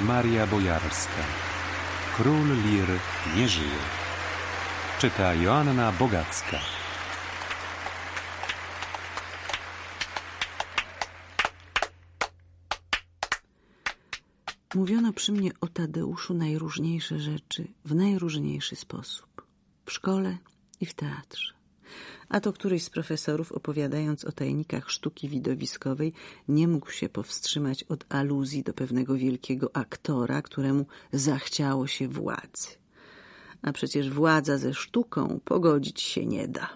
Maria Bojarska. Król Lir nie żyje. Czyta Joanna Bogacka. Mówiono przy mnie o Tadeuszu najróżniejsze rzeczy w najróżniejszy sposób. W szkole i w teatrze. A to któryś z profesorów, opowiadając o tajnikach sztuki widowiskowej, nie mógł się powstrzymać od aluzji do pewnego wielkiego aktora, któremu zachciało się władzy. A przecież władza ze sztuką pogodzić się nie da.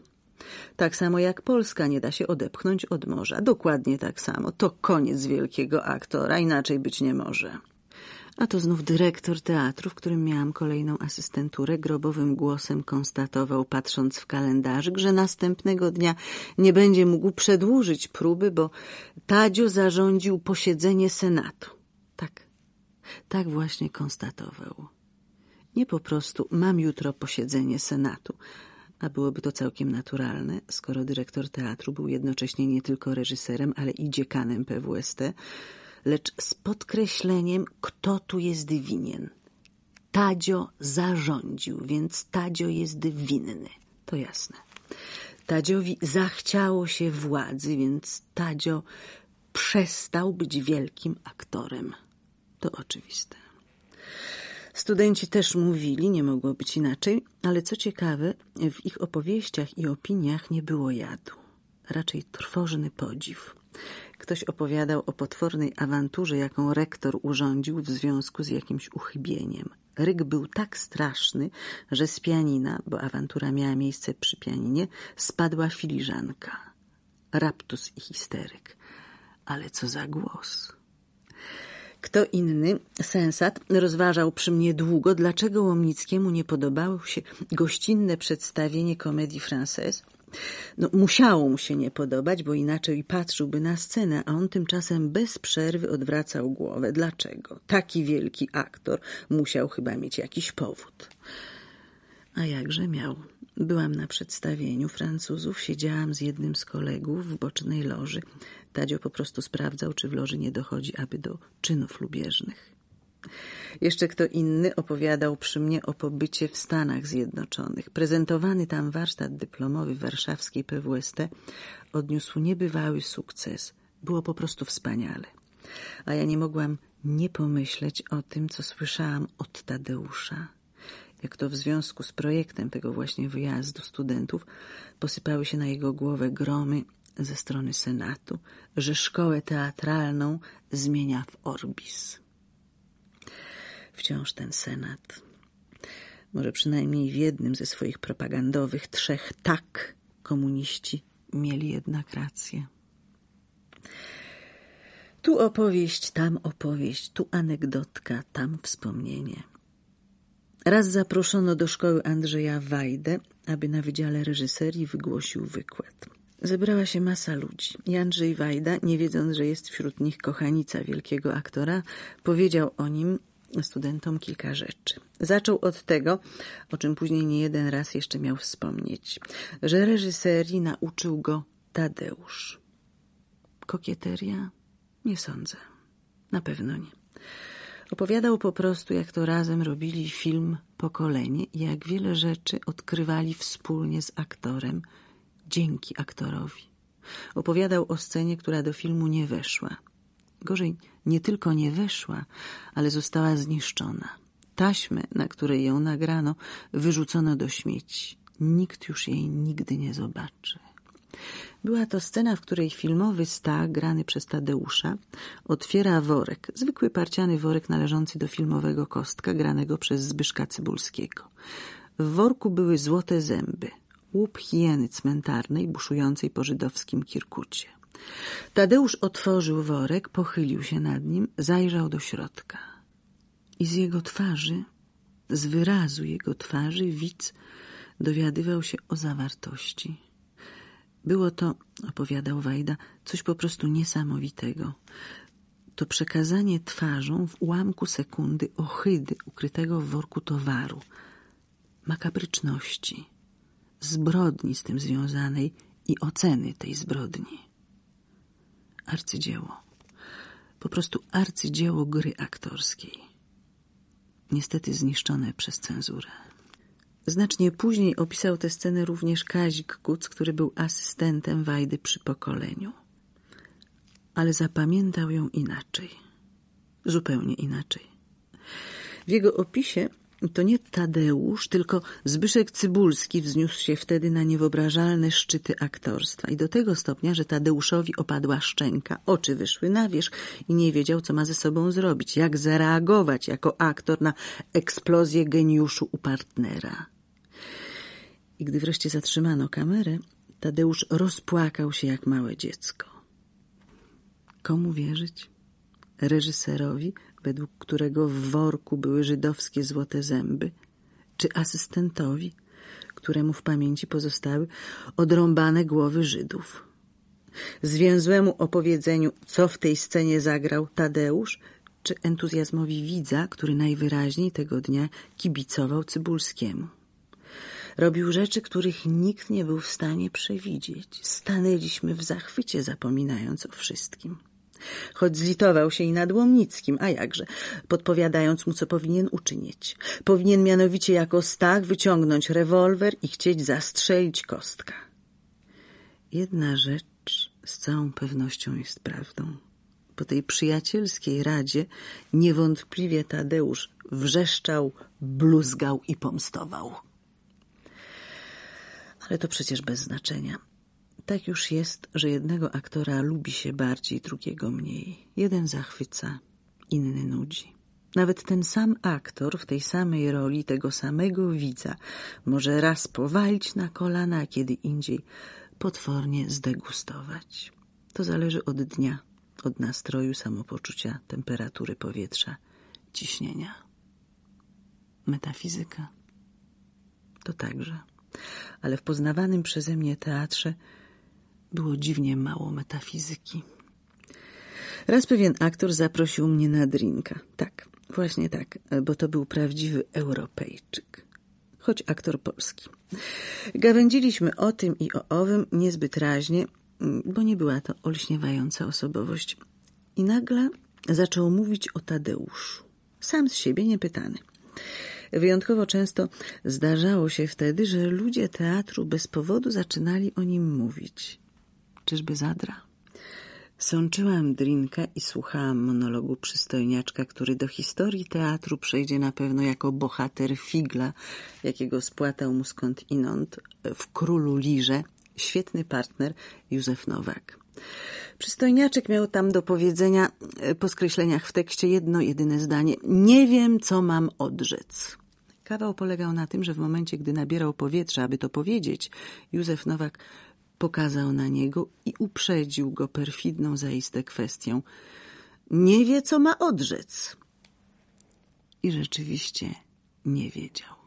Tak samo jak Polska nie da się odepchnąć od morza. Dokładnie tak samo. To koniec wielkiego aktora, inaczej być nie może. A to znów dyrektor teatru, w którym miałam kolejną asystenturę, grobowym głosem konstatował, patrząc w kalendarzyk, że następnego dnia nie będzie mógł przedłużyć próby, bo Tadzio zarządził posiedzenie Senatu. Tak, tak właśnie konstatował. Nie po prostu mam jutro posiedzenie Senatu, a byłoby to całkiem naturalne, skoro dyrektor teatru był jednocześnie nie tylko reżyserem, ale i dziekanem PWST, lecz z podkreśleniem, kto tu jest winien. Tadzio zarządził, więc Tadzio jest winny. To jasne. Tadziowi zachciało się władzy, więc Tadzio przestał być wielkim aktorem. To oczywiste. Studenci też mówili, nie mogło być inaczej, ale co ciekawe, w ich opowieściach i opiniach nie było jadu. Raczej trwożny podziw. Ktoś opowiadał o potwornej awanturze, jaką rektor urządził w związku z jakimś uchybieniem. Ryk był tak straszny, że z pianina, bo awantura miała miejsce przy pianinie, spadła filiżanka. Raptus i histeryk. Ale co za głos! Kto inny, sensat, rozważał przy mnie długo, dlaczego Łomnickiemu nie podobało się gościnne przedstawienie komedii française, no, musiało mu się nie podobać, bo inaczej patrzyłby na scenę, a on tymczasem bez przerwy odwracał głowę. Dlaczego? Taki wielki aktor musiał chyba mieć jakiś powód. A jakże miał. Byłam na przedstawieniu Francuzów, siedziałam z jednym z kolegów w bocznej loży. Tadzio po prostu sprawdzał, czy w loży nie dochodzi aby do czynów lubieżnych. Jeszcze kto inny opowiadał przy mnie o pobycie w Stanach Zjednoczonych. Prezentowany tam warsztat dyplomowy warszawskiej PWST odniósł niebywały sukces. Było po prostu wspaniale. A ja nie mogłam nie pomyśleć o tym, co słyszałam od Tadeusza. Jak to w związku z projektem tego właśnie wyjazdu studentów posypały się na jego głowę gromy ze strony Senatu, że szkołę teatralną zmienia w Orbis wciąż ten senat. Może przynajmniej w jednym ze swoich propagandowych trzech tak komuniści mieli jednak rację. Tu opowieść, tam opowieść, tu anegdotka, tam wspomnienie. Raz zaproszono do szkoły Andrzeja Wajdę, aby na Wydziale Reżyserii wygłosił wykład. Zebrała się masa ludzi Andrzej Wajda, nie wiedząc, że jest wśród nich kochanica wielkiego aktora, powiedział o nim studentom kilka rzeczy. Zaczął od tego, o czym później nie jeden raz jeszcze miał wspomnieć, że reżyserii nauczył go Tadeusz. Kokieteria? Nie sądzę. Na pewno nie. Opowiadał po prostu, jak to razem robili film Pokolenie i jak wiele rzeczy odkrywali wspólnie z aktorem, dzięki aktorowi. Opowiadał o scenie, która do filmu nie weszła. Gorzej, nie tylko nie weszła, ale została zniszczona. Taśmę, na której ją nagrano, wyrzucono do śmieci. Nikt już jej nigdy nie zobaczy. Była to scena, w której filmowy Stach, grany przez Tadeusza, otwiera worek, zwykły parciany worek należący do filmowego kostka, granego przez Zbyszka Cybulskiego. W worku były złote zęby, łup hieny cmentarnej buszującej po żydowskim Kirkucie. Tadeusz otworzył worek, pochylił się nad nim, zajrzał do środka. I z jego twarzy, z wyrazu jego twarzy, widz dowiadywał się o zawartości. Było to, opowiadał Wajda, coś po prostu niesamowitego. To przekazanie twarzą w ułamku sekundy ohydy ukrytego w worku towaru, makabryczności, zbrodni z tym związanej i oceny tej zbrodni arcydzieło. Po prostu arcydzieło gry aktorskiej. niestety zniszczone przez cenzurę. Znacznie później opisał tę scenę również Kazik Kuc, który był asystentem Wajdy przy pokoleniu. Ale zapamiętał ją inaczej. Zupełnie inaczej. W jego opisie to nie Tadeusz, tylko Zbyszek Cybulski wzniósł się wtedy na niewyobrażalne szczyty aktorstwa i do tego stopnia, że Tadeuszowi opadła szczęka, oczy wyszły na wierzch i nie wiedział, co ma ze sobą zrobić, jak zareagować jako aktor na eksplozję geniuszu u partnera. I gdy wreszcie zatrzymano kamerę, Tadeusz rozpłakał się jak małe dziecko. Komu wierzyć? Reżyserowi, według którego w worku były żydowskie złote zęby, czy asystentowi, któremu w pamięci pozostały odrąbane głowy Żydów. Zwięzłemu opowiedzeniu, co w tej scenie zagrał Tadeusz, czy entuzjazmowi widza, który najwyraźniej tego dnia kibicował Cybulskiemu. Robił rzeczy, których nikt nie był w stanie przewidzieć. Stanęliśmy w zachwycie, zapominając o wszystkim. Choć zlitował się i nad Łomnickim, a jakże, podpowiadając mu, co powinien uczynić. Powinien mianowicie jako Stach wyciągnąć rewolwer i chcieć zastrzelić kostka. Jedna rzecz z całą pewnością jest prawdą. Po tej przyjacielskiej radzie niewątpliwie Tadeusz wrzeszczał, bluzgał i pomstował. Ale to przecież bez znaczenia. Tak już jest, że jednego aktora lubi się bardziej, drugiego mniej. Jeden zachwyca, inny nudzi. Nawet ten sam aktor w tej samej roli tego samego widza może raz powalić na kolana, a kiedy indziej potwornie zdegustować. To zależy od dnia, od nastroju, samopoczucia, temperatury powietrza, ciśnienia. Metafizyka to także ale w poznawanym przeze mnie teatrze było dziwnie mało metafizyki. Raz pewien aktor zaprosił mnie na drinka. Tak, właśnie tak, bo to był prawdziwy Europejczyk. Choć aktor polski. Gawędziliśmy o tym i o owym niezbyt raźnie, bo nie była to olśniewająca osobowość. I nagle zaczął mówić o Tadeuszu. Sam z siebie niepytany. Wyjątkowo często zdarzało się wtedy, że ludzie teatru bez powodu zaczynali o nim mówić. Czyżby zadra? Sączyłam drinka i słuchałam monologu przystojniaczka, który do historii teatru przejdzie na pewno jako bohater figla, jakiego spłatał mu skąd inąd w Królu Lirze świetny partner Józef Nowak. Przystojniaczek miał tam do powiedzenia po skreśleniach w tekście jedno jedyne zdanie. Nie wiem, co mam odrzec. Kawał polegał na tym, że w momencie, gdy nabierał powietrza, aby to powiedzieć, Józef Nowak pokazał na niego i uprzedził go perfidną zaiste kwestią. Nie wie, co ma odrzec. I rzeczywiście nie wiedział.